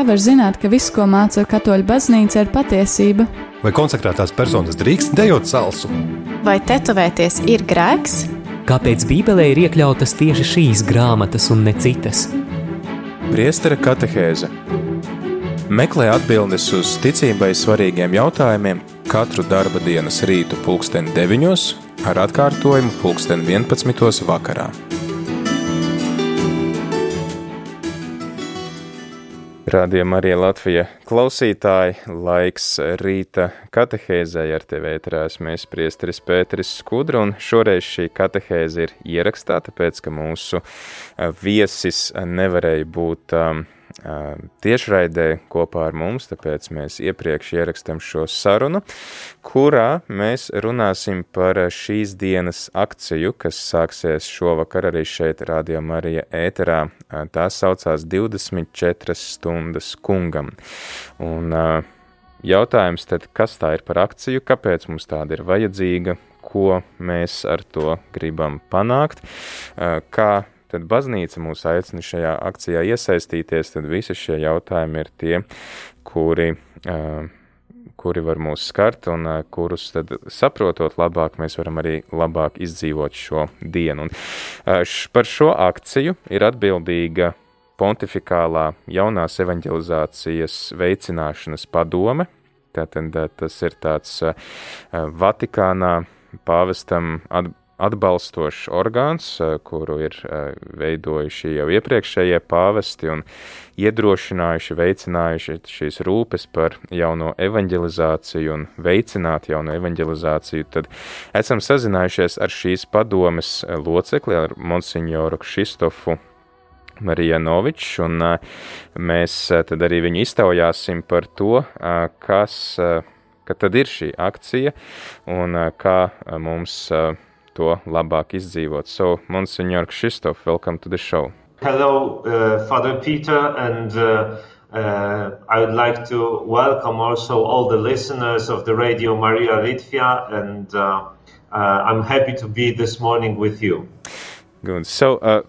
Kā var zināt, ka viss, ko māca katoļu baznīca, ir patiesība? Vai konsekrētās personas drīkst dejot salsu? Vai tetovēties ir grēks? Kāpēc Bībelē ir iekļautas tieši šīs grāmatas un ne citas? Priestera katehēze Meklē atbildes uz ticībai svarīgiem jautājumiem katru darba dienas rītu pulksten 9 ar atkārtojumu pulksten 11 vakarā. Radījumā arī Latvija. Klausītāji, laiks rīta katehēzē. Ar tevi ēterās mēs priesteris Pēteris Skudra, un šoreiz šī katehēze ir ierakstā, tāpēc, ka mūsu viesis nevarēja būt um, tiešraidē kopā ar mums, tāpēc mēs iepriekš ierakstam šo sarunu, kurā mēs runāsim par šīs dienas akciju, kas sāksies šovakar arī šeit Radio Marija ēterā. Tā saucās 24 stundas kungam. Un jautājums tad, kas tā ir par akciju, kāpēc mums tāda ir vajadzīga, ko mēs ar to gribam panākt, kā tad baznīca mūs aicina šajā akcijā iesaistīties, tad visi šie jautājumi ir tie, kuri, kuri var mūs skart un kurus tad saprotot labāk, mēs varam arī labāk izdzīvot šo dienu. Un par šo akciju ir atbildīga pontifikālā jaunās evanģelizācijas veicināšanas padome. Tātad tas ir tāds Vatikānā pāvestam atbalstošs orgāns, kuru ir veidojuši jau iepriekšējie pāvesti un iedrošinājuši, veicinājuši šīs rūpes par jauno evanģelizāciju un veicināt jauno evanģelizāciju, tad esam sazinājušies ar šīs padomes locekli, ar monsignoru Kšistofu Marijanovičs, un mēs tad arī viņu iztaujāsim par to, kas, ka tad ir šī akcija un kā mums to labāk izdzīvot. So, Monsignor Krzysztof, welcome to the show. Hello, uh, Father Peter, and uh, uh, I would like to welcome also all the listeners of the Radio Maria Litvia, and uh, uh, I'm happy to be this morning with you. Good. So, uh,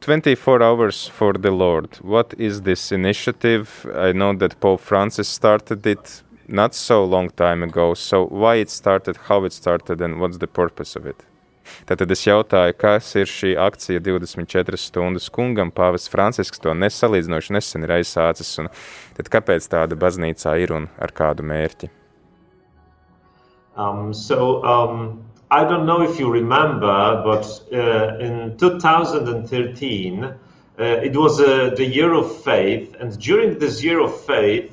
24 hours for the Lord. What is this initiative? I know that Pope Francis started it not so long time ago. So why it started, how it started and what's the purpose of it? Tātad es jautāju, kas ir šī akcija 24 stundas kungam, pāvests Francisks to nesalīdzinoši nesen ir aizsācis, tad kāpēc tāda baznīcā ir un ar kādu mērķi? Um, so, um, I don't know if you remember, but uh, in 2013, uh, it was uh, the year of faith, and during this year of faith,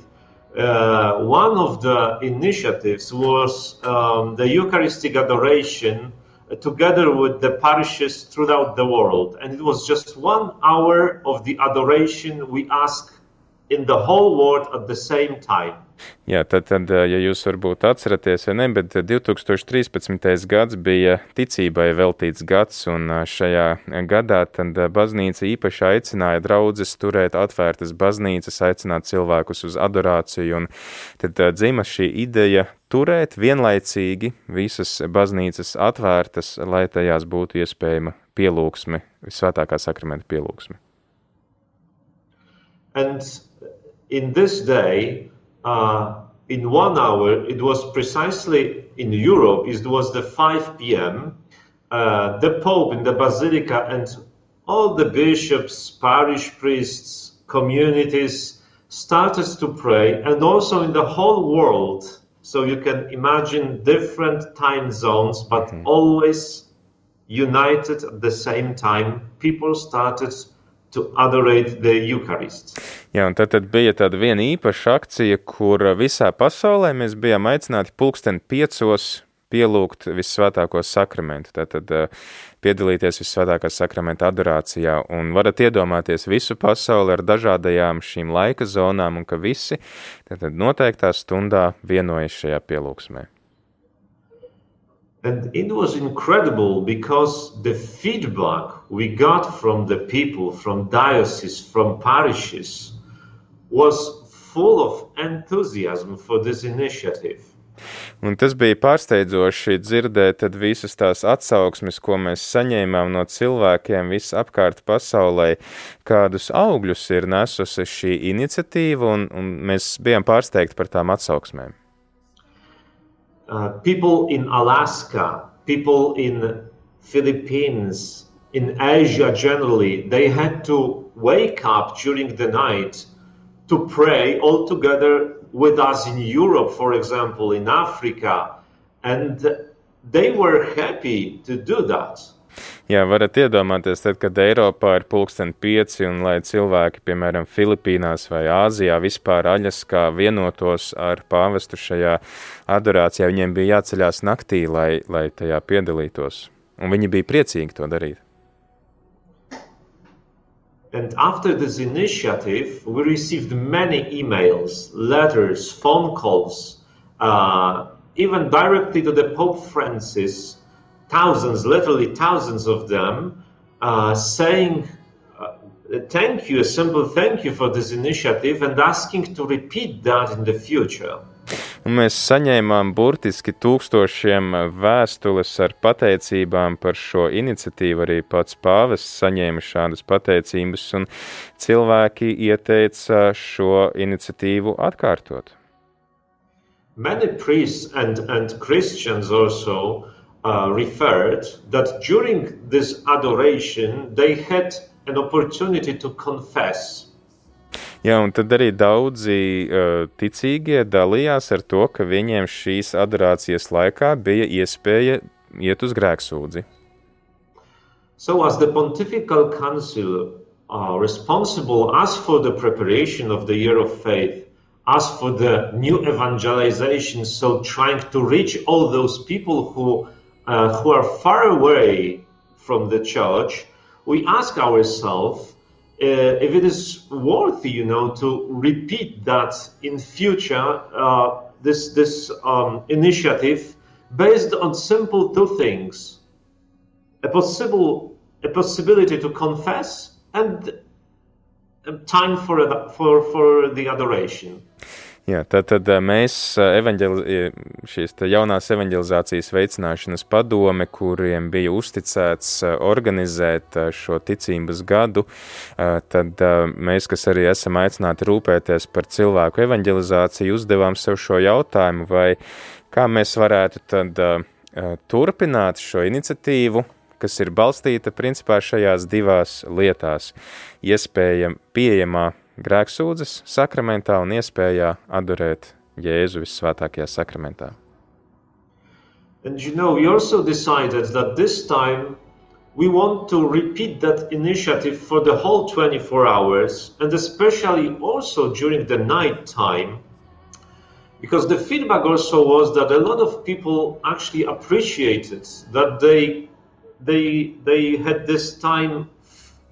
uh, one of the initiatives was um, the Eucharistic adoration together with the parishes throughout the world. And it was just one hour of the adoration we ask in the whole world at the same time. Jā, tad, tad, ja jūs varbūt atceraties, vai ne, bet 2013. gads bija ticībai veltīts gads, un šajā gadā tad baznīca īpaši aicināja draudzes turēt atvērtas baznīcas, aicināt cilvēkus uz adorāciju, un tad dzima šī ideja turēt vienlaicīgi visas baznīcas atvērtas, lai tajās būtu iespējama pielūgsme, visvētākā sakramenta pielūgsme. And in this day, uh, in one hour, it was precisely in Europe, it was the 5 p.m. Uh, the Pope in the Basilica and all the bishops, parish priests, communities started to pray, and also in the whole world. So you can imagine different time zones, but mm-hmm. always united at the same time. People started Jā, un tad, tad bija tāda viena īpaša akcija, kur visā pasaulē mēs bijām aicināti pulksten piecos pielūgt visvētāko sakramentu, tātad uh, piedalīties visvētākā sakramenta adorācijā, un varat iedomāties visu pasauli ar dažādajām šīm laika zonām, un ka visi tātad noteiktā stundā vienojas šajā pielūgsmē. And it was incredible because the feedback we got from the people, from dioceses, from parishes, was full of enthusiasm for this initiative. Un tas bija pārsteidzoši dzirdēt visas tās atsauksmes, ko mēs saņēmām no cilvēkiem visapkārt pasaulē, kādus augļus ir nesusi šī iniciatīva, un, un mēs bijām pārsteigti par tām atsauksmēm. Uh, people in Alaska, people in Philippines, in Asia generally, they had to wake up during the night to pray all together with us in Europe, for example, in Africa, and they were happy to do that. Jā, varat iedomāties, tad, kad Eiropā ir pulksten pieci un lai cilvēki, piemēram, Filipīnās vai Āzijā vispār aļaskā vienotos ar pāvestu šajā adorācijā, viņiem bija jāceļās naktī, lai, lai tajā piedalītos. Un viņi bija priecīgi to darīt. And after this initiative, we received many emails, letters, phone calls, uh, even directly to the Pope Francis, thousands, literally thousands of them, uh, saying, uh, Thank you, a simple thank you for this initiative, and asking to repeat that in the future. Un mēs saņēmām burtiski tūkstošiem vēstules ar pateicībām par šo iniciatīvu. Arī pats pāvests saņēma šādas pateicības, un cilvēki ieteica šo iniciatīvu atkārtot. Many priests and, and Christians also uh, referred that during this adoration they had an opportunity to confess. Jā, un tad arī daudzi uh, ticīgie dalījās ar to, ka viņiem šīs adorācijas laikā bija iespēja iet uz grēksūdzi. So, as the Pontifical Council uh, responsible as for the preparation of the Year of Faith, as for the new evangelization, so trying to reach all those people who, uh, who are far away from the church, we ask ourselves if it is worthy, you know, to repeat that in future, uh, this, this um, initiative based on simple two things a possible a possibility to confess and time for, for, for the adoration. Jā, tad, tad mēs evaņģeli, šīs jaunās evanģelizācijas veicināšanas padome, kuriem bija uzticēts organizēt šo ticības gadu, tad mēs, kas arī esam aicināti rūpēties par cilvēku evaņģelizāciju, uzdevām sev šo jautājumu, vai kā mēs varētu tad turpināt šo iniciatīvu, kas ir balstīta principā šajās divās lietās - iespēja pieejamā grēksūdzes sakramentā un iespējā adorēt Jēzu visvētākajā sakramentā. And you know, we also decided that this time we want to repeat that initiative for the whole 24 hours and especially also during the night time because the feedback also was that a lot of people actually appreciated that they they they had this time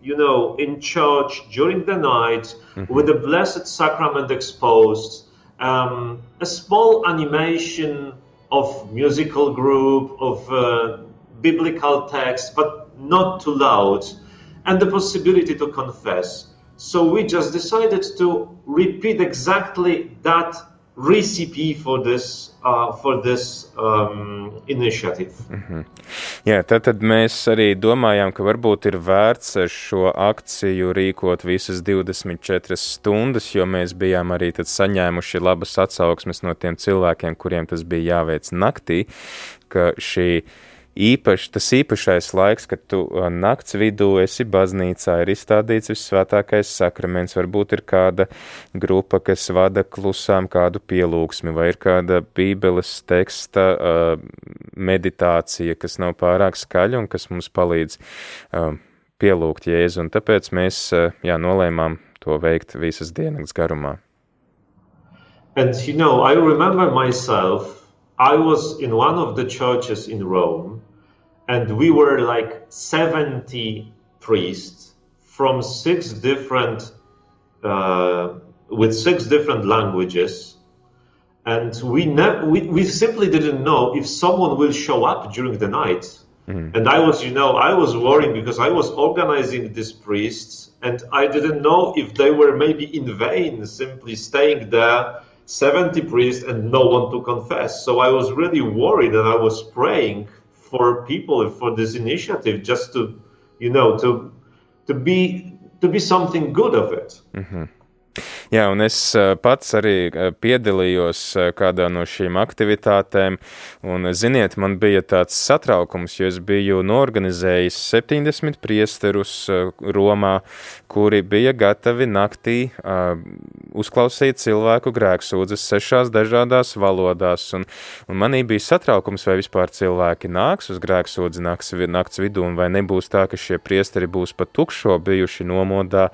you know, in church during the night mm-hmm. with the Blessed Sacrament exposed, um, a small animation of musical group, of uh, biblical text, but not too loud, and the possibility to confess. So we just decided to repeat exactly that recipe for this, uh, for this um, initiative. Mm -hmm. Jā, tad, tad mēs arī domājām, ka varbūt ir vērts šo akciju rīkot visas 24 stundas, jo mēs bijām arī saņēmuši labas atsauksmes no tiem cilvēkiem, kuriem tas bija jāveic naktī, ka šī īpaši, tas īpašais laiks, kad tu nakts vidū esi baznīcā, ir izstādīts vissvētākais sakraments, varbūt ir kāda grupa, kas vada klusām kādu pielūgsmi, vai ir kāda bībeles teksta uh, meditācija, kas nav pārāk skaļa un kas mums palīdz uh, pielūgt Jēzu, un tāpēc mēs, uh, jā, nolēmām to veikt visas dienas garumā. And you know, I remember myself, I was in one of the churches in Rome, and we were like 70 priests from six different uh, with six different languages and we, ne- we we simply didn't know if someone will show up during the night mm-hmm. and i was you know i was worrying because i was organizing these priests and i didn't know if they were maybe in vain simply staying there 70 priests and no one to confess. So I was really worried and I was praying for people for this initiative just to, you know, to to be to be something good of it. Mm-hmm. Jā, un es pats arī piedalījos kādā no šīm aktivitātēm, un, ziniet, man bija tāds satraukums, jo es biju norganizējis 70 priesterus Romā, kuri bija gatavi naktī uzklausīt cilvēku grēksūdzes sešās dažādās valodās, un, un manī bija satraukums, vai vispār cilvēki nāks uz grēksūdzi nakts, nakts vidū, un vai nebūs tā, ka šie priesteri būs pat tukšo bijuši nomodā,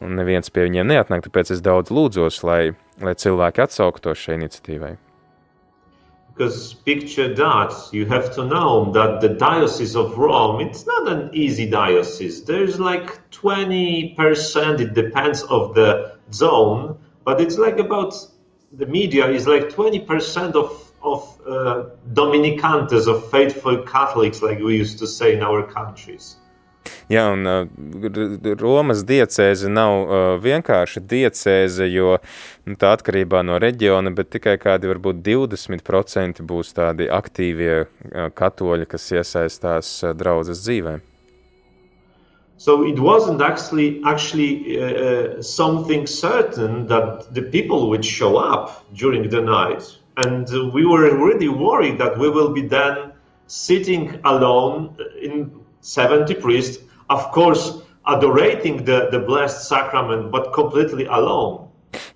un neviens pie viņiem neatnāk, tāpēc es daudz lūdzos, lai, lai cilvēki atsauktos šai iniciatīvai. Because picture that you have to know that the diocese of Rome it's not an easy diocese. There's like 20%, it depends of the zone, but it's like about the media is like 20% of of uh, Dominicantes, of faithful Catholics, like we used to say in our countries. Jā, un uh, Romas diecēze nav uh, vienkārši diecēze, jo nu, tā atkarībā no reģiona, bet tikai kādi varbūt 20% būs tādi aktīvie uh, katoļi, kas iesaistās draudzes dzīvē. So it wasn't actually actually uh, something certain that the people would show up during the night, and we were really worried that we will be then sitting alone in 70 priests, of course, adorating the, the blessed sacrament, but completely alone.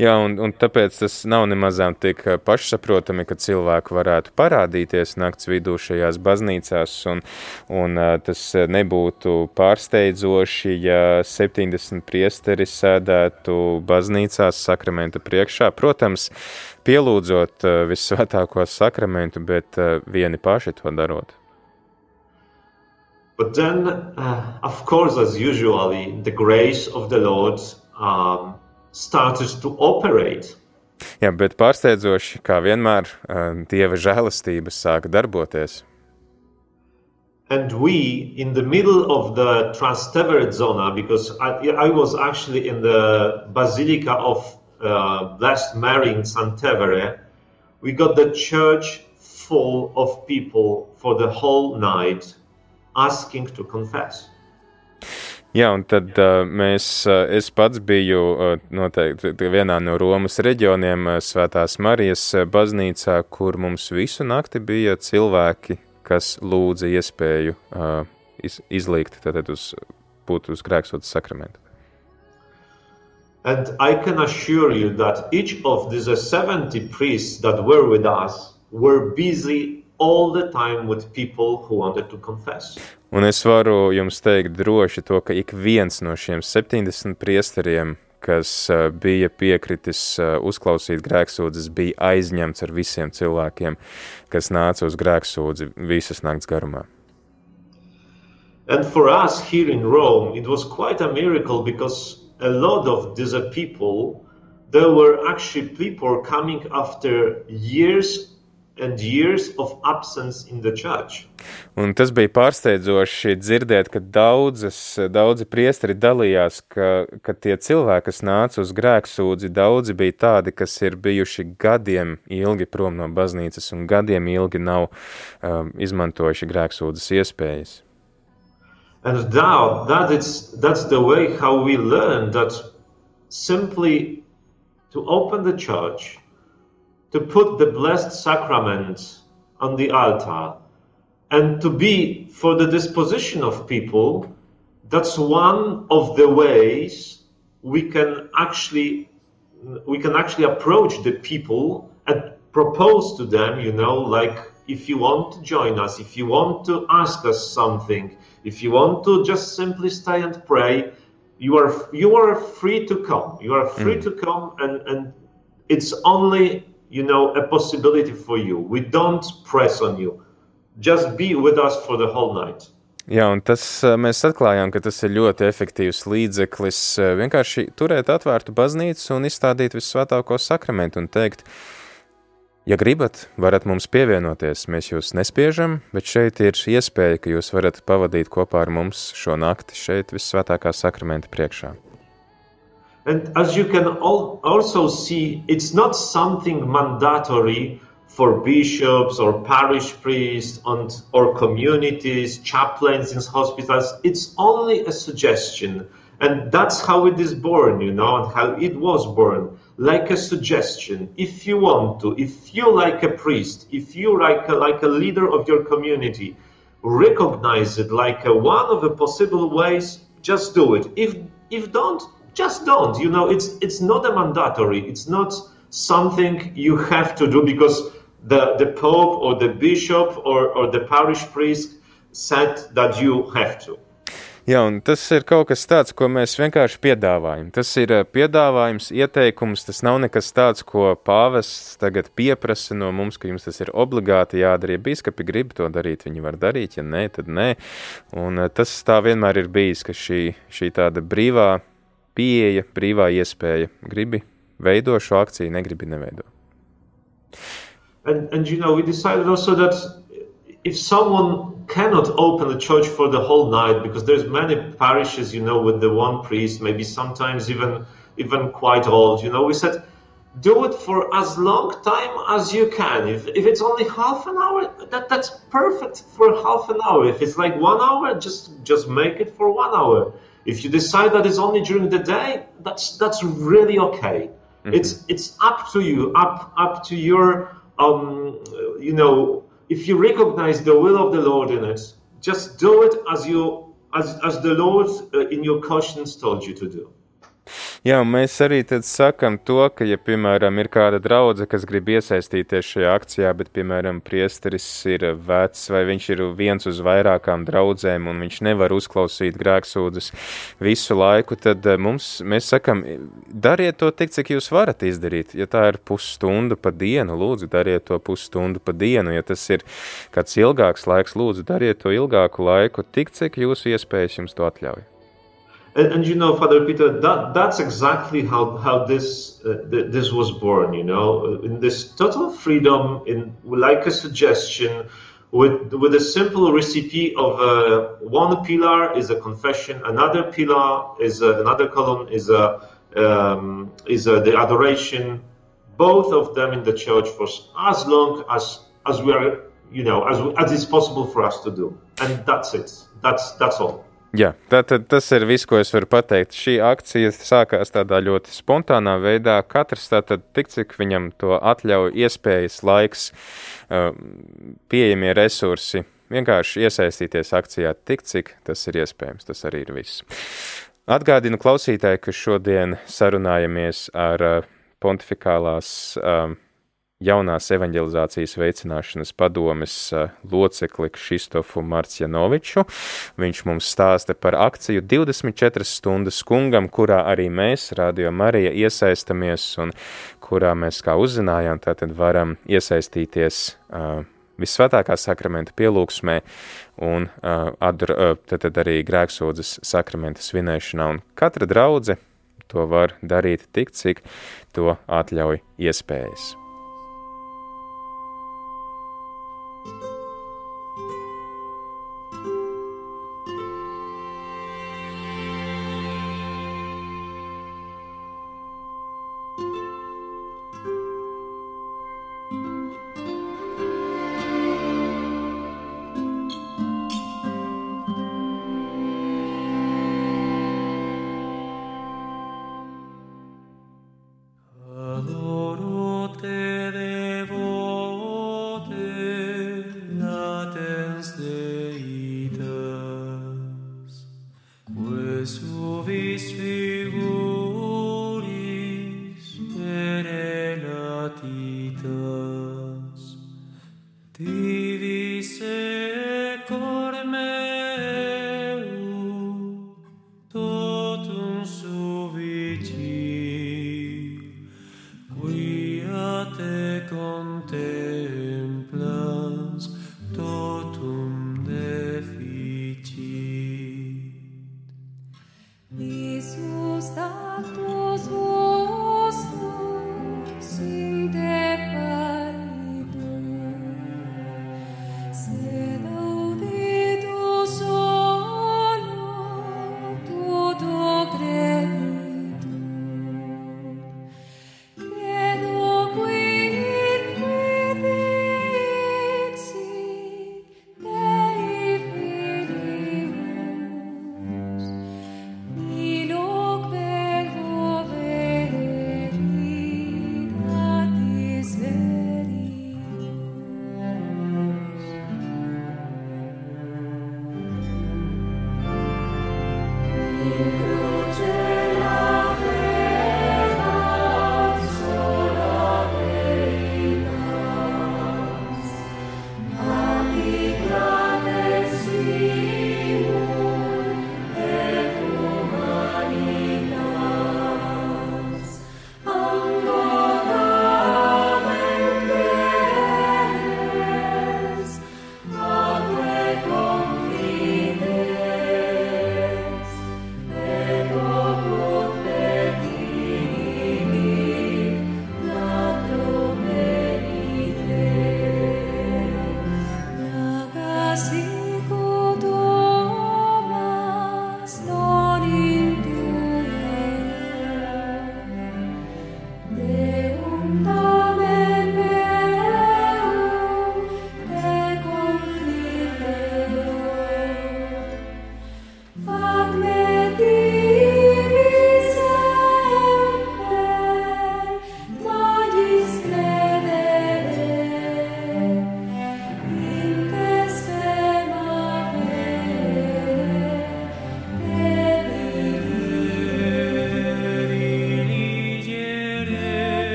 Jā, un, un tāpēc tas nav nemazām tik eh, pašsaprotami, ka cilvēki varētu parādīties nakts vidū šajās baznīcās, un, un eh, tas nebūtu pārsteidzoši, ja 70 priesteri sēdētu baznīcās sakramenta priekšā. Protams, pielūdzot eh, visvētāko sakramentu, bet vieni paši to darot. But then, uh, of course, as usually, the grace of the Lord um, started to operate. Jā, bet pārsteidzoši, kā vienmēr, uh, Dieva žēlastības sāka darboties. And we, in the middle of the Trastevere zona, because I, I was actually in the Basilica of uh, Blessed Mary in Santevere, we got the church full of people for the whole night asking to confess. Jā, un tad uh, mēs, uh, es pats biju uh, noteikti vienā no Romas reģioniem, uh, Svētās Marijas baznīcā, kur mums visu nakti bija cilvēki, kas lūdza iespēju uh, iz, izlīgt, tad uz, būt uz grēksotas sakramentu. And I can assure you that each of these 70 priests that were with us were busy Un es varu jums teikt droši to, ka ik viens no šiem 70 priesteriem, kas uh, bija piekritis uh, uzklausīt grēksūdzes, bija aizņemts ar visiem cilvēkiem, kas nāca uz grēksūdzi visas nakts garumā. And for us here in Rome, it was quite a miracle because a lot of these people, there were actually people coming after years and years of absence in the church. Un tas bija pārsteidzoši dzirdēt, ka daudzas, daudzi priesteri dalījās, ka, ka tie cilvēki, kas nāca uz grēksūdzi, daudzi bija tādi, kas ir bijuši gadiem ilgi prom no baznīcas un gadiem ilgi nav um, izmantojuši grēksūdzes iespējas. And now that is, that's the way how we learn that simply to open the church to put the Blessed Sacrament on the altar and to be for the disposition of people, that's one of the ways we can actually we can actually approach the people and propose to them, you know, like if you want to join us, if you want to ask us something, if you want to just simply stay and pray, you are you are free to come. You are free mm. to come and, and it's only you know, a possibility for you. We don't press on you. Just be with us for the whole night. Jā, un tas mēs atklājām, ka tas ir ļoti efektīvs līdzeklis vienkārši turēt atvērtu baznīcu un izstādīt visvētāko sakramentu un teikt, ja gribat, varat mums pievienoties, mēs jūs nespiežam, bet šeit ir iespēja, ka jūs varat pavadīt kopā ar mums šo nakti šeit visvētākā sakramenta priekšā. And as you can al- also see, it's not something mandatory for bishops or parish priests and, or communities, chaplains in hospitals. It's only a suggestion. And that's how it is born, you know, and how it was born, like a suggestion. If you want to, if you like a priest, if you like a, like a leader of your community, recognize it like a, one of the possible ways, just do it. If if don't, just don't. You know, it's it's not a mandatory. It's not something you have to do because the, the Pope or the Bishop or, or the parish priest said that you have to. Jā, un tas ir kaut kas tāds, ko mēs vienkārši piedāvājam. Tas ir piedāvājums, ieteikums, tas nav nekas tāds, ko pāvests tagad pieprasa no mums, ka jums tas ir obligāti jādara. Ja biskupi grib to darīt, viņi var darīt, ja nē, tad nē. Un tas tā vienmēr ir bijis, ka šī, šī tāda brīvā pieeja, brīvā iespēja. Gribi? Veido šo akciju, negribi neveido. And, and you know, we decided also that if someone cannot open a church for the whole night because there's many parishes you know with the one priest maybe sometimes even even quite old you know we said do it for as long time as you can. If, if it's only half an hour that that's perfect for half an hour. If it's like one hour just just make it for one hour if you decide that it's only during the day that's that's really okay mm-hmm. it's it's up to you up up to your um you know if you recognize the will of the Lord in it, just do it as you as, as the Lord uh, in your conscience told you to do. Jā, mēs arī tad sakam to, ka, ja, piemēram, ir kāda draudzene, kas grib iesaistīties šajā akcijā, bet, piemēram, priesteris ir vecs vai viņš ir viens uz vairākām draudzēm un viņš nevar uzklausīt grēksūdzes visu laiku, tad eh, mums, mēs sakam, dariet to tik, cik jūs varat izdarīt. Ja tā ir pusstunda pa dienu, lūdzu, dariet to pusstundu pa dienu. Ja tas ir kāds ilgāks laiks, lūdzu, dariet to ilgāku laiku, tik, cik jūsu iespējas jums to atļauj. And, and you know father peter that that's exactly how how this uh, th- this was born you know in this total freedom in like a suggestion with with a simple recipe of uh, one pillar is a confession another pillar is uh, another column is a um, is the adoration. Both of them in the church for as long as as we are you know as as it's possible for us to do. And that's it. That's that's all Jā, tātad tas ir viss, ko es varu pateikt. Šī akcija sākās tādā ļoti spontānā veidā. Katrs tātad tik, cik viņam to atļauj, iespējas, laiks, pieejamie resursi, vienkārši iesaistīties akcijā tik, cik tas ir iespējams. Tas arī ir viss. Atgādinu klausītāji, ka šodien sarunājamies ar pontificālās jaunās evanģelizācijas veicināšanas padomes locekli Kristofu Marcianoviču. Viņš mums stāsta par akciju 24 stundas kungam, kurā arī mēs, Radio Marija, iesaistamies un kurā mēs, kā uzzinājām, tātad varam iesaistīties uh, visvētākā sakramenta pielūgsmē un uh, adr, uh, tad, tad arī grēksūdzes sakramenta svinēšanā. Un katra draudze to var darīt tik, cik to atļauj iespējas.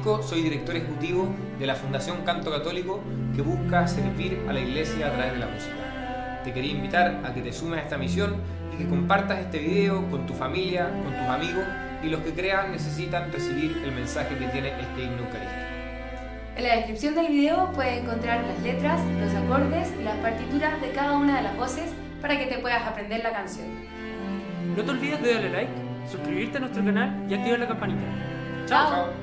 Francisco, soy director ejecutivo de la Fundación Canto Católico que busca servir a la iglesia a través de la música. Te quería invitar a que te sumes a esta misión y que compartas este video con tu familia, con tus amigos y los que crean necesitan recibir el mensaje que tiene este himno eucarístico. En la descripción del video puedes encontrar las letras, los acordes y las partituras de cada una de las voces para que te puedas aprender la canción. No te olvides de darle like, suscribirte a nuestro canal y activar la campanita. Chao.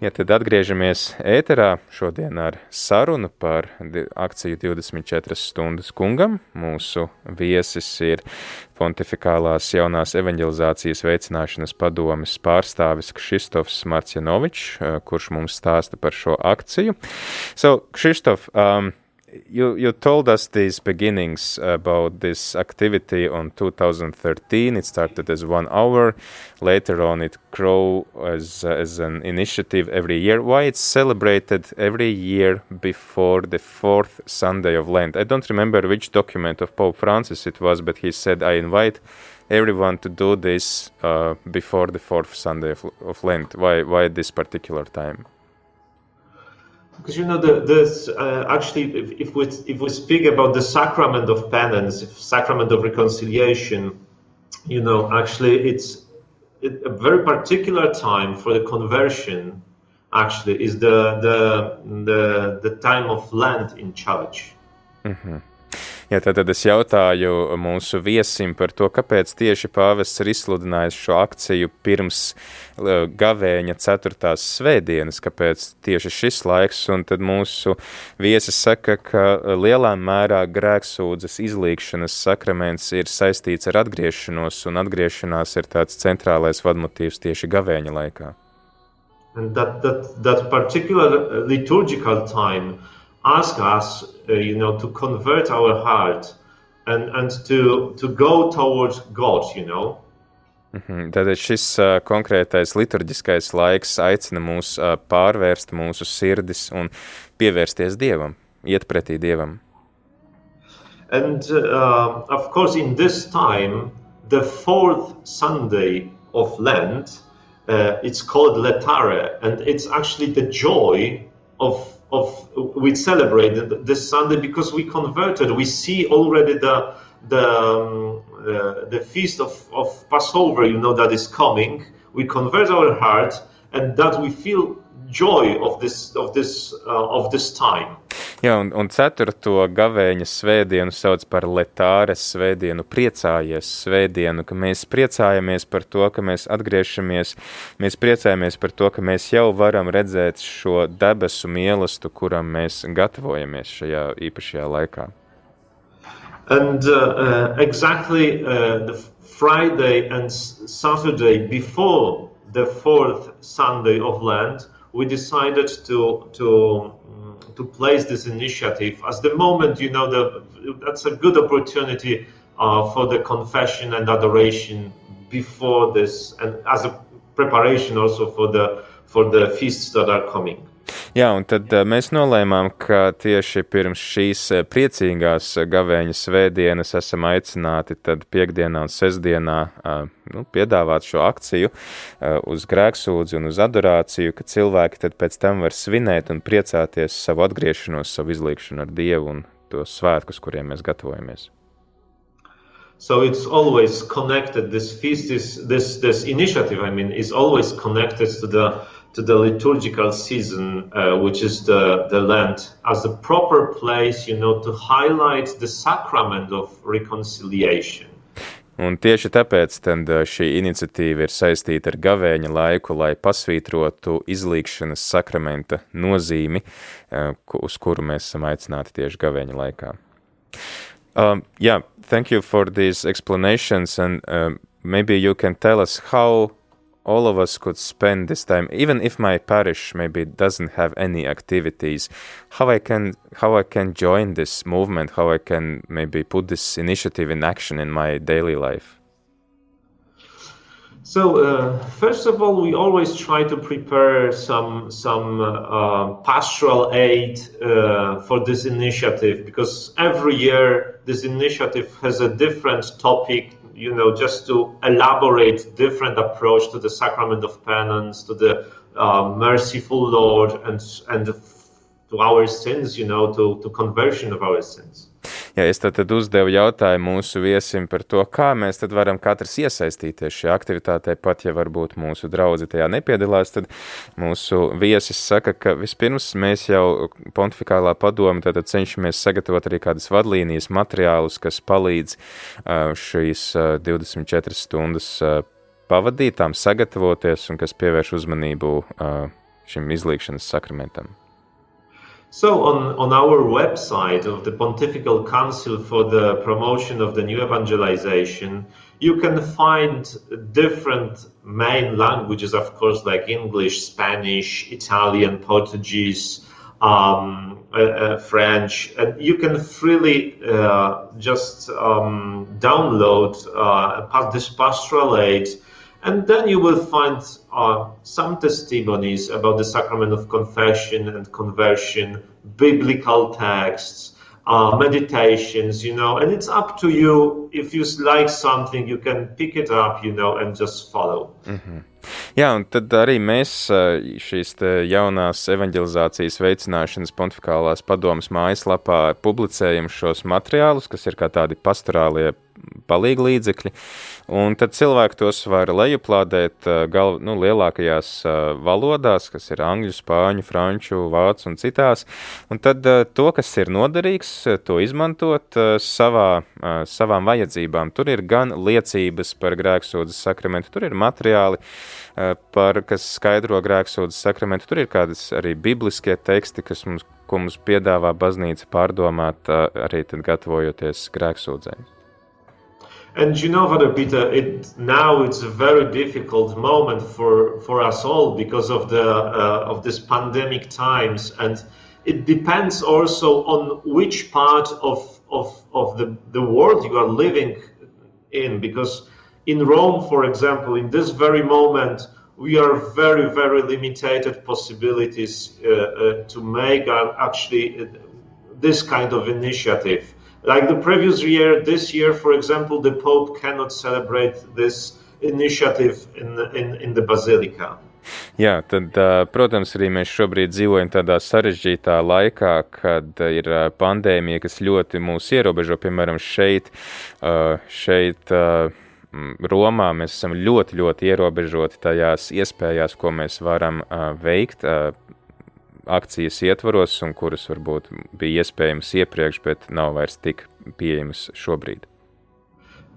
Ja tad atgriežamies ēterā šodien ar sarunu par akciju 24 stundas kungam. Mūsu viesis ir Pontificālās jaunās evanģelizācijas veicināšanas padomes pārstāvis Kristofs Marcianovičs, kurš mums stāsta par šo akciju. So, Kristof, um, you you told us these beginnings about this activity on 2013 it started as one hour. Later on it grew as as an initiative every year. Why it's celebrated every year before the fourth sunday of lent? I don't remember which document of pope francis it was but he said i invite everyone to do this uh, before the fourth sunday of, of lent. Why why this particular time because you know the, this uh, actually if, if, we if we speak about the sacrament of penance sacrament of reconciliation you know actually it's it, a very particular time for the conversion actually is the the the, the time of lent in church mm-hmm. Ja, tad, tad es jautāju mūsu viesim par to, kāpēc tieši pāvests ir izsludinājis šo akciju pirms gavēņa ceturtās svētdienas, kāpēc tieši šis laiks, un tad mūsu viesis saka, ka lielā mērā grēksūdzes izlīkšanas sakraments ir saistīts ar atgriešanos, un atgriešanās ir tāds centrālais vadmotīvs tieši gavēņa laikā. And that, that, that particular liturgical time ask us, uh, you know, to convert our heart and, and to, to go towards God, you know. Mm -hmm. Tad šis uh, konkrētais liturģiskais laiks aicina mūs uh, pārvērst mūsu sirdis un pievērsties Dievam, iet pretī Dievam. And uh, of course, in this time, the fourth Sunday of Lent, uh, it's called Letare, and it's actually the joy of of we celebrate this Sunday because we converted. We see already the the um, uh, the feast of, of Passover, you know, that is coming. We convert our heart, and that we feel joy of this of this uh, of this time. Jā, un, un ceturto gavēņa svētdienu sauc par letāres svētdienu, priecājies svētdienu, ka mēs priecājamies par to, ka mēs atgriežamies, mēs priecājamies par to, ka mēs jau varam redzēt šo debesu mielastu, kuram mēs gatavojamies šajā īpašajā laikā. And uh, uh, exactly uh, the Friday and Saturday before the fourth Sunday of Lent, we decided to to to place this initiative as the moment you know the that's a good opportunity uh, for the confession and adoration before this, and as a preparation also for the for the feasts that are coming. Jā, un tad uh, mēs nolēmām, ka tieši pirms šīs priecīgās gavēņa svētdienas esam aicināti piekdienā un sestdienā uh, nu, piedāvāt šo akciju uh, uz grēksūdzi un uz adorāciju, ka cilvēki tad pēc tam var svinēt un priecāties savu atgriešanos, savu izlīkšanu ar Dievu un tos svētkus, kuriem mēs gatavojamies. So it's always connected. This feast is this this initiative. I mean, is always connected to the to the liturgical season, uh, which is the the Lent, as the proper place, you know, to highlight the sacrament of reconciliation. Un tieši tāpēc šī iniciatīva ir saistīta ar gavēņa laiku, lai pasvītrotu izlīkšanas sakramenta nozīmi, uz kuru mēs esam aicināti tieši gavēņa laikā. Um, yeah, thank you for these explanations, and um, maybe you can tell us how all of us could spend this time, even if my parish maybe doesn't have any activities, how I can how I can join this movement, how I can maybe put this initiative in action in my daily life. So uh, first of all, we always try to prepare some some uh, pastoral aid uh, for this initiative because every year this initiative has a different topic. You know, just to elaborate different approach to the sacrament of penance, to the uh, merciful Lord, and and to our sins. You know, to to conversion of our sins. Ja es tad, tad uzdevu jautājumu mūsu viesim par to, kā mēs varam katrs iesaistīties šajā aktivitātē, pat ja varbūt mūsu draugi tajā nepiedalās, tad mūsu viesis saka, ka vispirms mēs jau pontificālā padoma tad cenšamies sagatavot arī kādas vadlīnijas materiālus, kas palīdz šīs 24 stundas pavadītām, sagatavoties un kas pievērš uzmanību šim izlīkšanas sakramentam. So, on, on our website of the Pontifical Council for the Promotion of the New Evangelization, you can find different main languages, of course, like English, Spanish, Italian, Portuguese, um, uh, uh, French, and you can freely uh, just um, download uh, this pastoral aid and then you will find uh, some testimonies about the sacrament of confession and conversion, biblical texts, uh, meditations, you know, and it's up to you. If you like something, you can pick it up, you know, and just follow. Mm-hmm. Jā, un tad arī mēs šīs jaunās evanģelizācijas veicināšanas pontificālās padomas mājaslapā publicējam šos materiālus, kas ir kā tādi pastorālie palīgi līdzekļi, un tad cilvēki tos var lejuplādēt gal, nu, lielākajās valodās, kas ir angļu, spāņu, franču, vācu un citās, un tad to, kas ir noderīgs, to izmantot savā, savām vajadzībām. Tur ir gan liecības par grēksūdzes sakramentu, tur ir materiāli, par, kas skaidro grēksūdzes sakramentu, tur ir kādas arī bibliskie teksti, kas mums, ko mums piedāvā baznīca pārdomāt, arī gatavojoties grēksūdzēm. And you know, Father Peter, it now it's a very difficult moment for for us all because of the uh, of this pandemic times, and it depends also on which part of of of the the world you are living in. Because in Rome, for example, in this very moment, we are very very limited possibilities uh, uh, to make uh, actually uh, this kind of initiative like the previous year, this year, for example, the Pope cannot celebrate this initiative in, in, in the Basilica. Jā, tad, protams, arī mēs šobrīd dzīvojam tādā sarežģītā laikā, kad ir pandēmija, kas ļoti mūs ierobežo. Piemēram, šeit, šeit Romā mēs esam ļoti, ļoti ierobežoti tajās iespējās, ko mēs varam veikt akcijas ietvaros un kuras varbūt bija iespējamas iepriekš, bet nav vairs tik pieejamas šobrīd.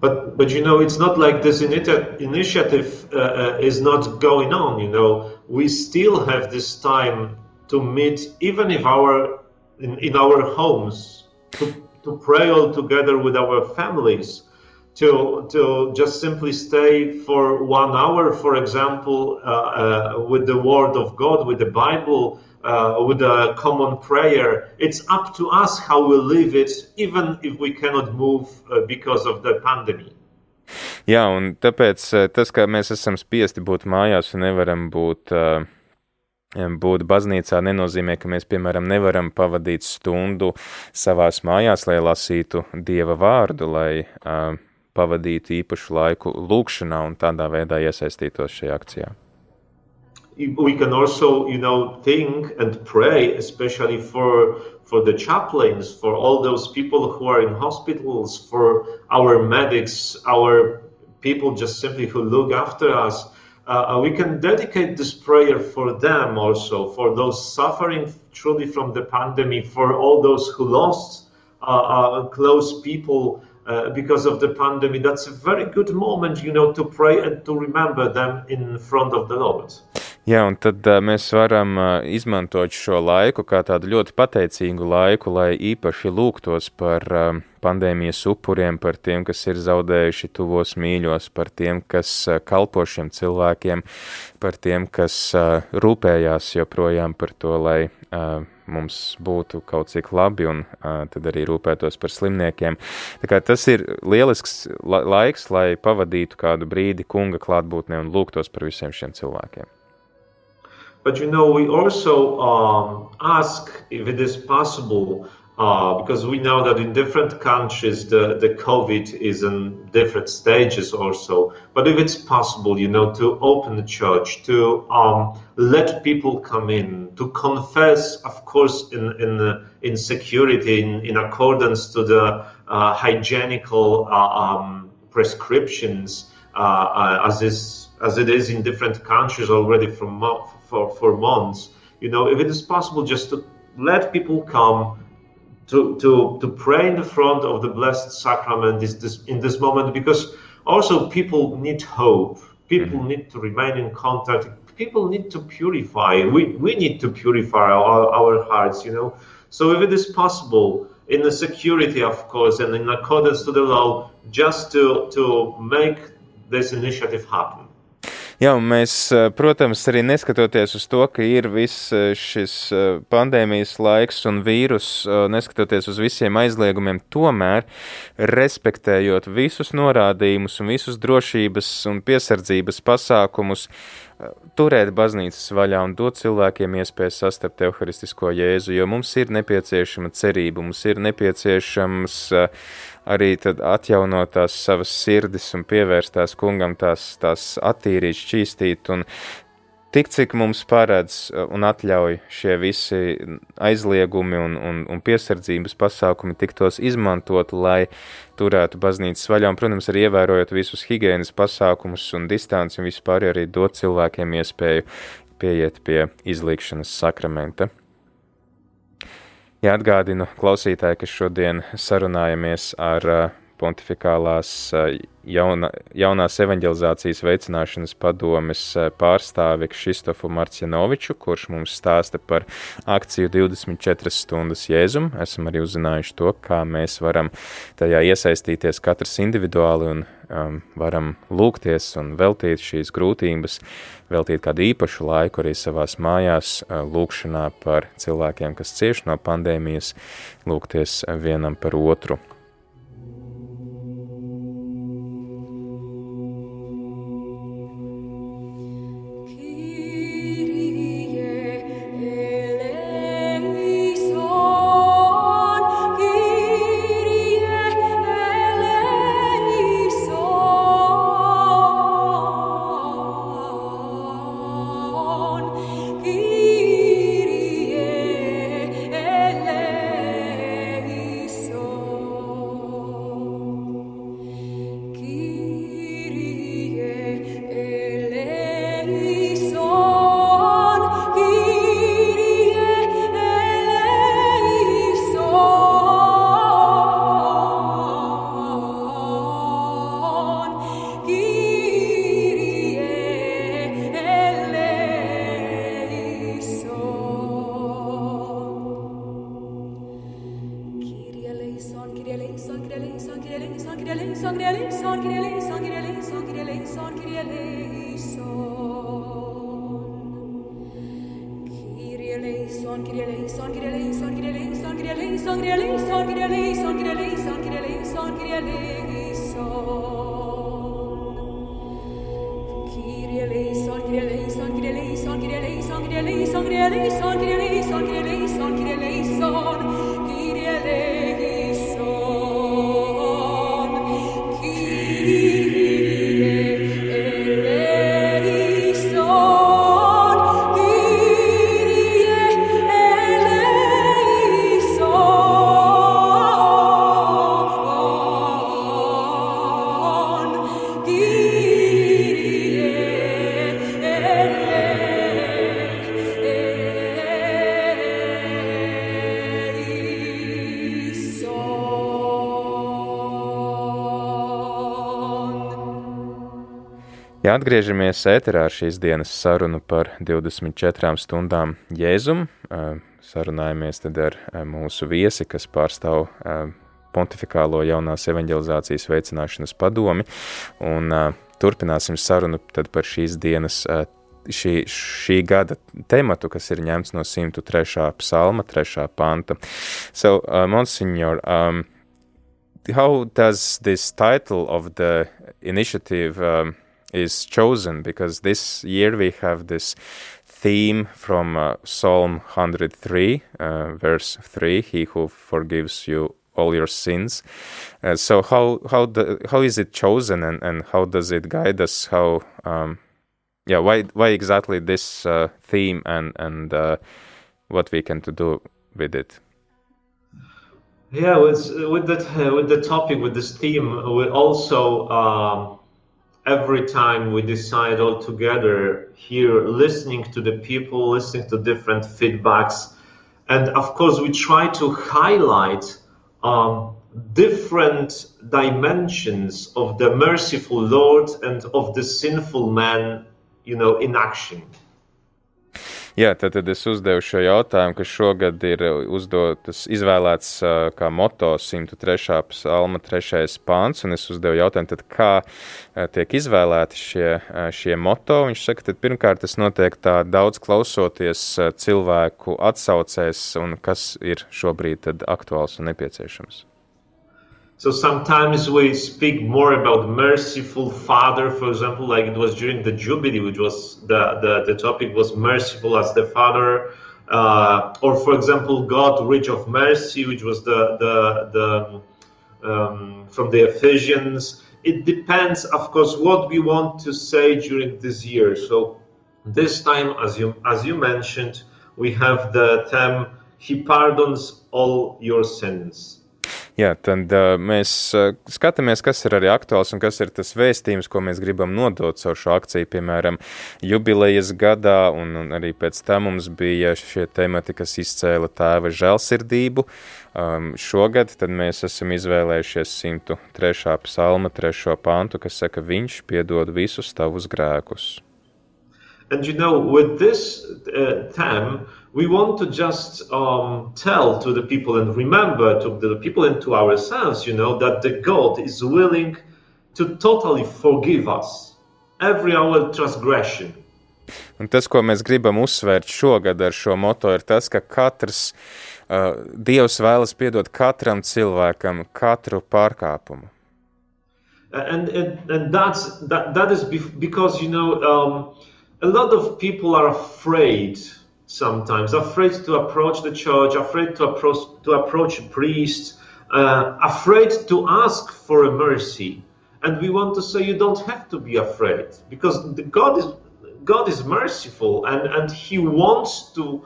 But, but you know, it's not like this initiative uh, uh, is not going on. You know, we still have this time to meet, even if our in, in our homes, to, to pray all together with our families, to to just simply stay for one hour, for example, uh, uh with the Word of God, with the Bible, uh, with a common prayer. It's up to us how we live it, even if we cannot move uh, because of the pandemic. Jā, un tāpēc uh, tas, ka mēs esam spiesti būt mājās un nevaram būt, uh, būt baznīcā, nenozīmē, ka mēs, piemēram, nevaram pavadīt stundu savās mājās, lai lasītu Dieva vārdu, lai uh, pavadītu īpašu laiku lūkšanā un tādā veidā iesaistītos šajā akcijā. We can also you know think and pray especially for for the chaplains for all those people who are in hospitals for our medics our people just simply who look after us. Uh, we can dedicate this prayer for them also for those suffering truly from the pandemic for all those who lost uh, uh, close people uh, because of the pandemic. That's a very good moment you know to pray and to remember them in front of the lord Jā, un tad uh, mēs varam uh, izmantot šo laiku kā tādu ļoti pateicīgu laiku, lai īpaši lūgtos par uh, pandēmijas upuriem, par tiem, kas ir zaudējuši tuvos mīļos, par tiem, kas uh, kalpo šiem cilvēkiem, par tiem, kas uh, rūpējās joprojām par to, lai uh, mums būtu kaut cik labi, un uh, tad arī rūpētos par slimniekiem. Tā kā tas ir lielisks la laiks, lai pavadītu kādu brīdi kunga klātbūtnē un lūgtos par visiem šiem cilvēkiem. But you know, we also um, ask if it is possible, uh, because we know that in different countries the, the COVID is in different stages also. But if it's possible, you know, to open the church, to um, let people come in, to confess, of course, in in in security, in, in accordance to the uh, hygienical uh, um, prescriptions, uh, uh, as is as it is in different countries already from for, for months, you know, if it is possible just to let people come to, to, to pray in the front of the Blessed Sacrament this, this, in this moment, because also people need hope. People mm-hmm. need to remain in contact. People need to purify. We, we need to purify our, our hearts, you know. So if it is possible, in the security, of course, and in accordance to the law, just to, to make this initiative happen. Jā, mēs, protams, arī neskatoties uz to, ka ir viss šis pandēmijas laiks un vīrus, neskatoties uz visiem aizliegumiem, tomēr respektējot visus norādījumus un visus drošības un piesardzības pasākumus, turēt baznīcas vaļā un dot cilvēkiem iespēju sastapt evharistisko jēzu, jo mums ir nepieciešama cerība, mums ir nepieciešams uh, arī atjaunot tās savas sirdis un pievērstās kungam, tās, tās attīrīt, šķīstīt. Un tik cik mums paredz un atļauj šie visi aizliegumi un, un, un piesardzības pasākumi tiktos izmantot, lai turētu baznīcas vaļā, un, protams, arī ievērojot visus higienas pasākumus un distanci un vispār arī dot cilvēkiem iespēju pieiet pie izlīkšanas sakramenta. Jā, atgādinu klausītāji, ka šodien sarunājamies ar uh, pontificālās uh, jauna, jaunās evanģelizācijas veicināšanas padomes uh, pārstāvi Kšistofu Marcianoviču, kurš mums stāsta par akciju 24 stundas Jēzum. Esam arī uzzinājuši to, kā mēs varam tajā iesaistīties katrs individuāli un um, varam lūgties un veltīt šīs grūtības, veltīt kādu īpašu laiku arī savās mājās, uh, lūkšanā par cilvēkiem, kas cieš no pandēmijas, lūgties vienam par otru. Ja atgriežamies ēterā ar šīs dienas sarunu par 24 stundām Jēzum, sarunājamies tad ar mūsu viesi, kas pārstāv pontifikālo jaunās evanģelizācijas veicināšanas padomi, un turpināsim sarunu tad par šīs dienas šī, šī gada tematu, kas ir ņemts no 103. psalma, 3. panta. So, uh, Monsignor, um, how does this title of the initiative um, is chosen? Because this year we have this theme from uh, Psalm 103, uh, verse 3, He who forgives you all your sins. Uh, so how how the, how is it chosen and, and how does it guide us? How um, yeah why why exactly this uh, theme and and uh, what we can to do with it? Yeah, with with that with the topic with this theme, we also um, every time we decide all together here, listening to the people, listening to different feedbacks, and of course we try to highlight um, different dimensions of the merciful Lord and of the sinful man, you know, in action. Jā, tad, tad es uzdevu šo jautājumu, kas šogad ir uzdotas, izvēlēts uh, kā moto 103. psalma 3. pāns, es uzdevu jautājumu, tad kā uh, tiek izvēlēti šie, uh, šie moto. Viņš saka, tad pirmkārt tas notiek tā daudz klausoties uh, cilvēku atsaucēs, un kas ir šobrīd aktuāls un nepieciešams. So sometimes we speak more about merciful Father, for example, like it was during the Jubilee, which was the, the, the topic was merciful as the Father. Uh, or for example, God rich of mercy, which was the the, the um, from the Ephesians. It depends, of course, what we want to say during this year. So this time, as you as you mentioned, we have the theme He pardons all your sins. Jā, tad uh, mēs uh, skatāmies, kas ir arī aktuāls un kas ir tas vēstījums, ko mēs gribam nodot caur šo akciju, piemēram, jubilejas gadā, un, un arī pēc tam mums bija šie temati, kas izcēla tēva žēlsirdību. Um, šogad mēs esam izvēlējušies 103. psalma 3. pantu, kas saka, viņš piedod visus tavus grēkus. And you know, with this uh, theme, we want to just um, tell to the people and remember to the people and to ourselves, you know, that the God is willing to totally forgive us every our transgression. Un tas, ko mēs gribam uzsvērt šogad ar šo moto, ir tas, ka katrs uh, Dievs vēlas piedot katram cilvēkam katru pārkāpumu. And, and, and that's, that, that is because, you know, um, a lot of people are afraid sometimes, afraid to approach the church, afraid to approach, to approach priests, uh, afraid to ask for a mercy. And we want to say you don't have to be afraid because the God is God is merciful and, and He wants to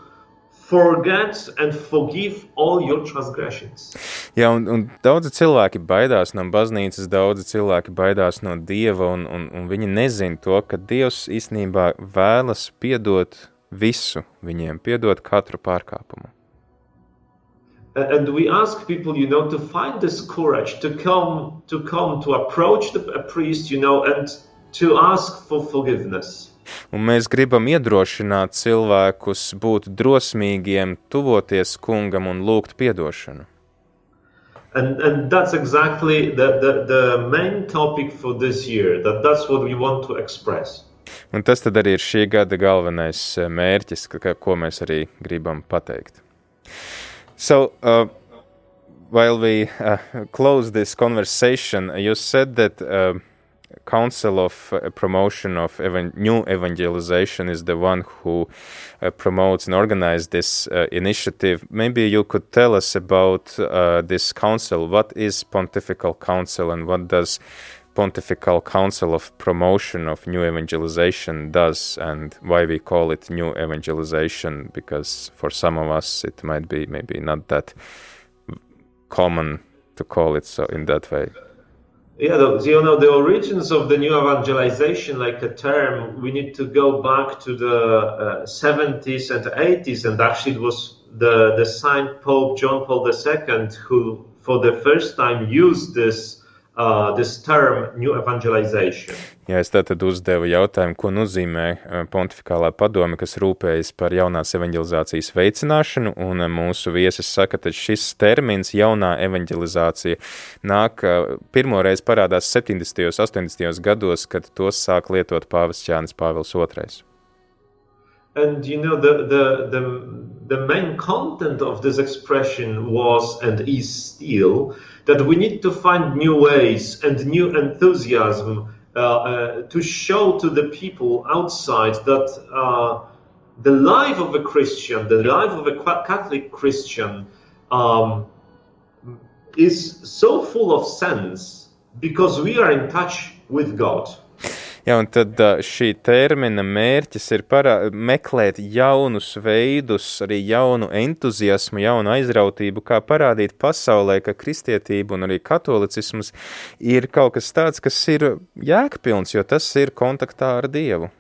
forget and forgive all your transgressions. Jā, un, un daudzi cilvēki baidās no baznīcas, daudzi cilvēki baidās no Dieva, un, un, un viņi nezina to, ka Dievs īstenībā vēlas piedot visu viņiem, piedot katru pārkāpumu. And we ask people, you know, to find this courage to come, to come, to approach the, a priest, you know, and to ask for forgiveness. Un mēs gribam iedrošināt cilvēkus būt drosmīgiem, tuvoties kungam un lūgt piedošanu. And, and that's exactly the, the, the main topic for this year. That that's what we want to express. Un tas arī ir šī gada galvenais eh, mērķis, ka, ko mēs arī gribam pateikt. So, uh, while we uh, close this conversation, you said that uh, Council of uh, Promotion of evan- New Evangelization is the one who uh, promotes and organizes this uh, initiative. Maybe you could tell us about uh, this council. What is Pontifical Council and what does Pontifical Council of Promotion of New Evangelization does and why we call it New Evangelization? Because for some of us it might be maybe not that common to call it so in that way. Yeah, the, you know, the origins of the new evangelization, like a term, we need to go back to the uh, 70s and 80s, and actually it was the, the Saint Pope John Paul II who, for the first time, used this uh, this term, new evangelization. Ja es tātad uzdevu jautājumu, ko nozīmē eh, pontificālā padome, kas rūpējas par jaunās evanģelizācijas veicināšanu, un eh, mūsu viesis saka, ka šis termins jaunā evanģelizācija nāk eh, pirmoreiz parādās 70. un 80. gados, kad tos sāk lietot pāvests Jānis Pāvils II. And you know the, the the the main content of this expression was and is still that we need to find new ways and new enthusiasm uh, uh, to show to the people outside that uh, the life of a Christian, the life of a Catholic Christian, um, is so full of sense because we are in touch with God. Ja, un tad šī termina mērķis ir parā, meklēt jaunus veidus, arī jaunu entuziasmu, jaunu aizrautību, kā parādīt pasaulē, ka kristietība un arī katolicisms ir kaut kas tāds, kas ir jēgpilns, jo tas ir kontaktā ar Dievu.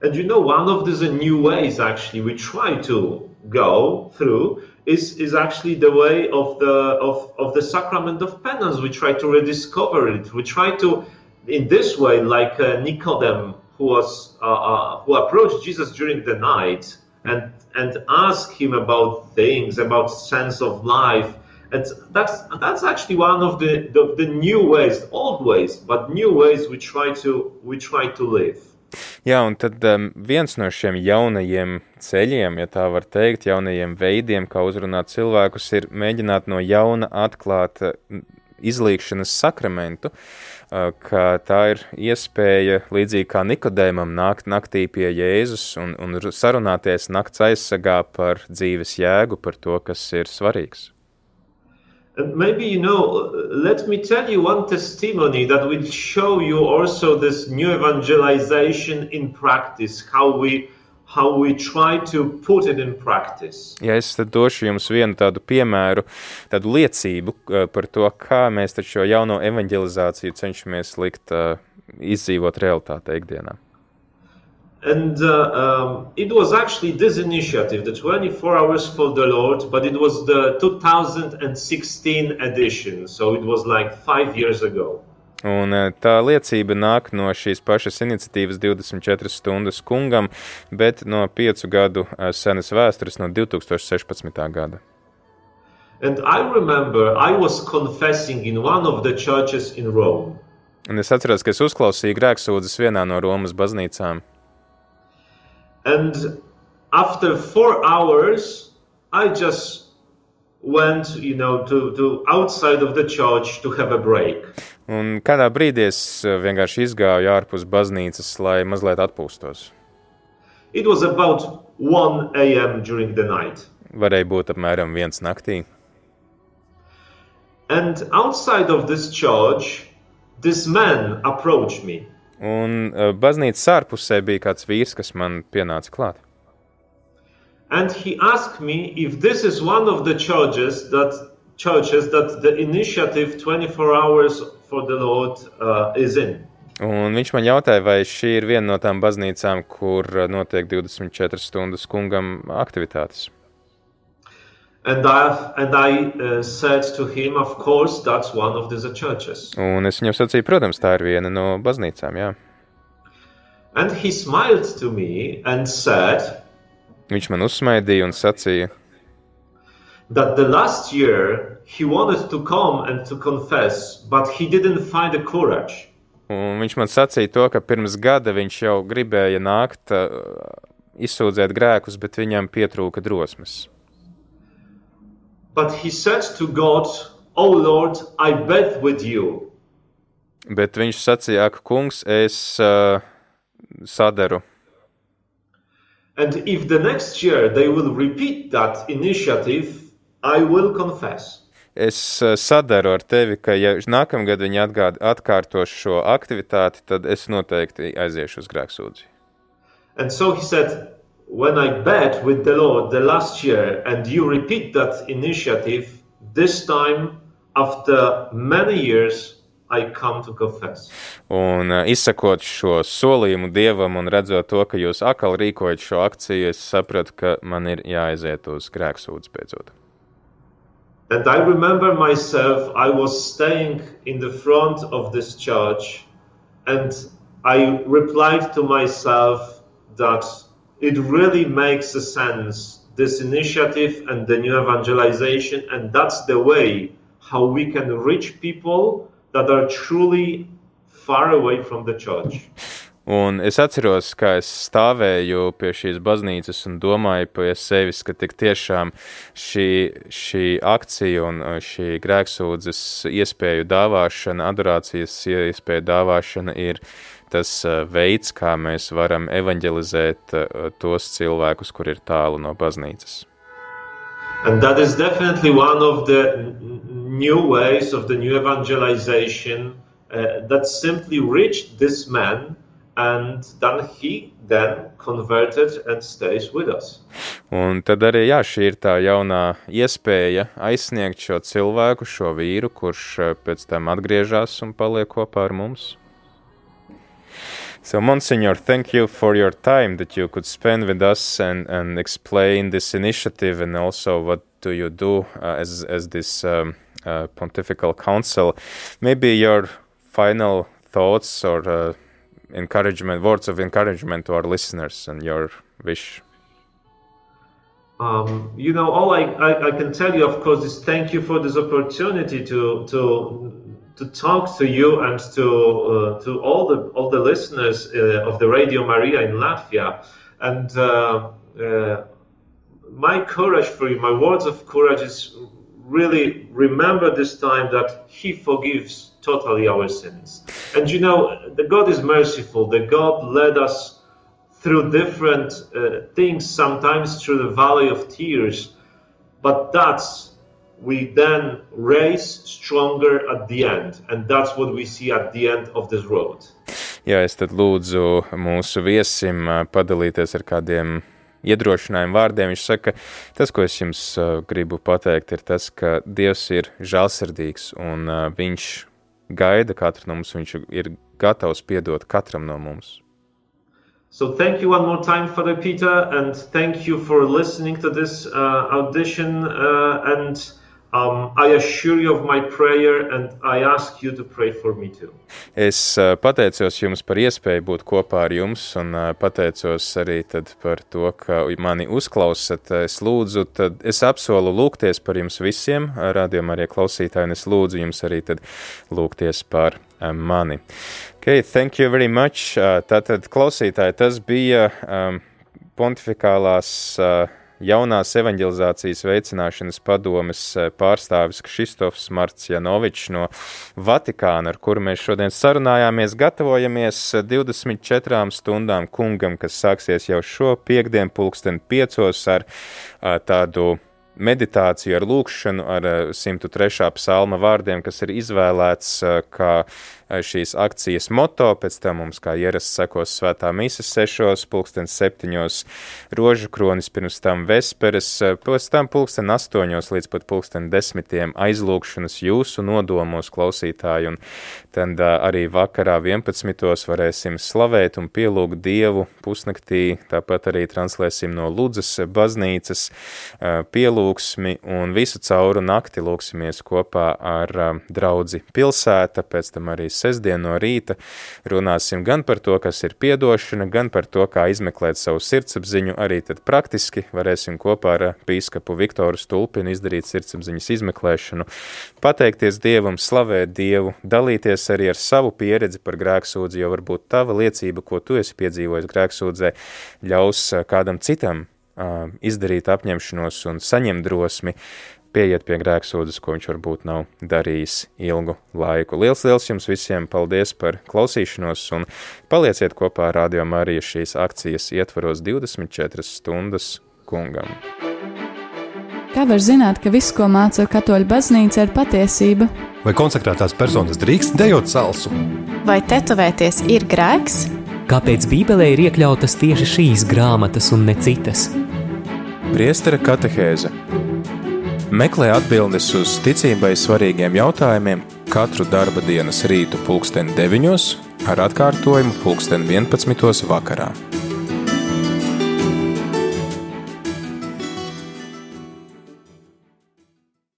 And you know, one of the new ways actually we try to go through is, is actually the way of the of, of the sacrament of penance. We try to rediscover it. We try to in this way, like uh, Nicodem, who was uh, uh, who approached Jesus during the night and and asked him about things, about sense of life. And that's that's actually one of the, the, the new ways, old ways, but new ways we try to we try to live. Jā, un tad um, viens no šiem jaunajiem ceļiem, ja tā var teikt, jaunajiem veidiem, kā uzrunāt cilvēkus, ir mēģināt no jauna atklāt izlīkšanas sakramentu. Uh, ka tā ir iespēja, līdzīgi kā Nikodēmam, nākt naktī pie Jēzus un, un sarunāties nakts aizsargā par dzīves jēgu, par to, kas ir svarīgs. And maybe you know, let me tell you one testimony that will show you also this new evangelization in practice, how we how we try to put it in practice. Ja es došu jums vienu tādu piemēru, tādu liecību uh, par to, kā mēs šo jauno evanģelizāciju cenšamies likt uh, izdzīvot realitāte ikdienā. And uh, um, it was actually this initiative, the 24 Hours for the Lord, but it was the 2016 edition, so it was like five years ago. Un eh, tā liecība nāk no šīs pašas iniciatīvas 24 stundas kungam, bet no piecu gadu eh, senas vēstures no 2016. gada. And I remember I was confessing in one of the churches in Rome. Un es atceros, ka es uzklausīju grēksūdzes vienā no Romas baznīcām. And after four hours, I just went, you know, to, to outside of the church to have a break. Un kādā brīdī es eh, vienkārši izgāju ārpus baznīcas, lai mazliet atpūstos. It was about 1 a.m. during the night. Varēja būt apmēram viens naktī. And outside of this church, this man approached me. Un uh, baznīcas ārpusē bija kāds vīrs, kas man pienāca klāt. And he asked me if this is one of the churches that churches that the initiative 24 hours Lord uh. Un viņš man jautāja, vai šī ir viena no tām baznīcām, kur uh, notiek 24 stundas kungam aktivitātes. And I, and I uh, said to him, of course, that's one of the churches. Un es viņam sacīju, protams, tā ir viena no baznīcām, jā. And he smiled to me and said, Viņš man uzsmaidīja un sacīja, that the last year he wanted to come and to confess, but he didn't find the courage. Un viņš man sacīja to, ka pirms gada viņš jau gribēja nākt, uh, izsūdzēt grēkus, bet viņam pietrūka drosmes. But he said to God, Oh Lord, I bet with you. Bet viņš sacīja, ka kungs, es uh, sadaru. And if the next year they will repeat that initiative. Es uh, sadaru ar tevi, ka ja nākamgad viņi atgād, atkārtos šo aktivitāti, tad es noteikti aiziešu uz grēksūdzi. And so he said, When I bet with the Lord the last year and you repeat that initiative, this time after many years, I come to confess. Un uh, izsakot šo solījumu dievam un redzot to, ka jūs atkal rīkojat šo akciju, es sapratu, ka man ir jāaiziet uz grēksūdzi beidzot. And I remember myself, I was staying in the front of this church, and I replied to myself that it really makes a sense, this initiative and the new evangelization, and that's the way how we can reach people that are truly far away from the church. Un es atceros, kā es stāvēju pie šīs baznīcas un domāju pie sevis, ka tik tiešām šī, šī akcija un uh, šī grēksūdzes iespēju dāvāšana, adorācijas iespēju dāvāšana ir tas uh, veids, kā mēs varam evanģelizēt uh, tos cilvēkus, kur ir tālu no baznīcas. And that is definitely one of the new ways of the new evangelization uh, that simply reached this man and then he then converted and stays with us. Un tad arī jā, šī ir tā jaunā iespēja aizsniegt šo cilvēku, šo vīru, kurš uh, pēc tam atgriežas un paliek kopā ar mums. So, Monsignor, thank you for your time that you could spend with us and, and explain this initiative and also what do you do uh, as, as this um, uh, pontifical council. Maybe your final thoughts or uh, encouragement, words of encouragement to our listeners and your wish. Um, you know, all I, I, I, can tell you, of course, is thank you for this opportunity to to to talk to you and to uh, to all the all the listeners uh, of the Radio Maria in Latvia. And uh, uh, my courage for you, my words of courage is really remember this time that He forgives totally our sins. And you know, the God is merciful. The God led us through different uh, things, sometimes through the valley of tears, but that's we then raise stronger at the end, and that's what we see at the end of this road. Jā, es tad lūdzu mūsu viesim padalīties ar kādiem iedrošinājumu vārdiem. Viņš saka, tas, ko es jums gribu pateikt, ir tas, ka Dievs ir žēlsirdīgs un viņš gaida katru no mums, viņš ir gatavs piedot katram no mums. So thank you one more time, Father Peter, and thank you for listening to this uh, audition uh, and Um, I assure you of my prayer and I ask you to pray for me too. Es uh, pateicos jums par iespēju būt kopā ar jums un uh, pateicos arī par to, ka mani uzklausat. Es lūdzu, tad es apsolu lūgties par jums visiem, rādījumā arī klausītāji, un es lūdzu jums arī tad lūgties par uh, mani. Okay, thank you very much. Uh, tātad klausītāji, tas bija um, pontifikālās uh, jaunās evanģelizācijas veicināšanas padomes eh, pārstāvis Kristofs Marcianovičs no Vatikāna, ar kuru mēs šodien sarunājāmies, gatavojamies 24 stundām kungam, kas sāksies jau šo piekdienu pulksten piecos ar eh, tādu meditāciju ar lūkšanu, ar 103. Eh, psalma vārdiem, kas ir izvēlēts kā šīs akcijas moto, pēc tam mums kā ierasts sekos svētā mīsas sešos, pulksten septiņos rožu kronis, pirms tam vesperes, pēc tam pulksten astoņos līdz pat pulksten desmitiem aizlūkšanas jūsu nodomos klausītāji, un tad arī vakarā 11. varēsim slavēt un pielūgt Dievu pusnaktī, tāpat arī translēsim no Ludzas baznīcas pielūgsmi un visu cauru nakti lūksimies kopā ar draudzi pilsēta, pēc tam arī sestdien no rīta. Runāsim gan par to, kas ir piedošana, gan par to, kā izmeklēt savu sirdsapziņu. Arī tad praktiski varēsim kopā ar bīskapu Viktoru Stulpinu izdarīt sirdsapziņas izmeklēšanu, pateikties Dievam, slavēt Dievu, dalīties arī ar savu pieredzi par grēksūdzi, jo varbūt tava liecība, ko tu esi piedzīvojis grēksūdzē, ļaus kādam citam izdarīt apņemšanos un saņemt drosmi, pieiet pie grēksūdzes, ko viņš varbūt nav darījis ilgu laiku. Liels, liels jums visiem paldies par klausīšanos un palieciet kopā ar Radio Mariju šīs akcijas ietvaros 24 stundas kungam. Kā var zināt, ka viss, ko māca katoļu baznīca, ir patiesība? Vai konsekrētās personas drīkst dejot salsu? Vai tetovēties ir grēks? Kāpēc Bībelē ir iekļautas tieši šīs grāmatas un ne citas? Priestera katehēze Meklē atbildes uz ticībai svarīgiem jautājumiem katru darba dienas rītu pulksteni 9 ar atkārtojumu pulksteni 11 vakarā.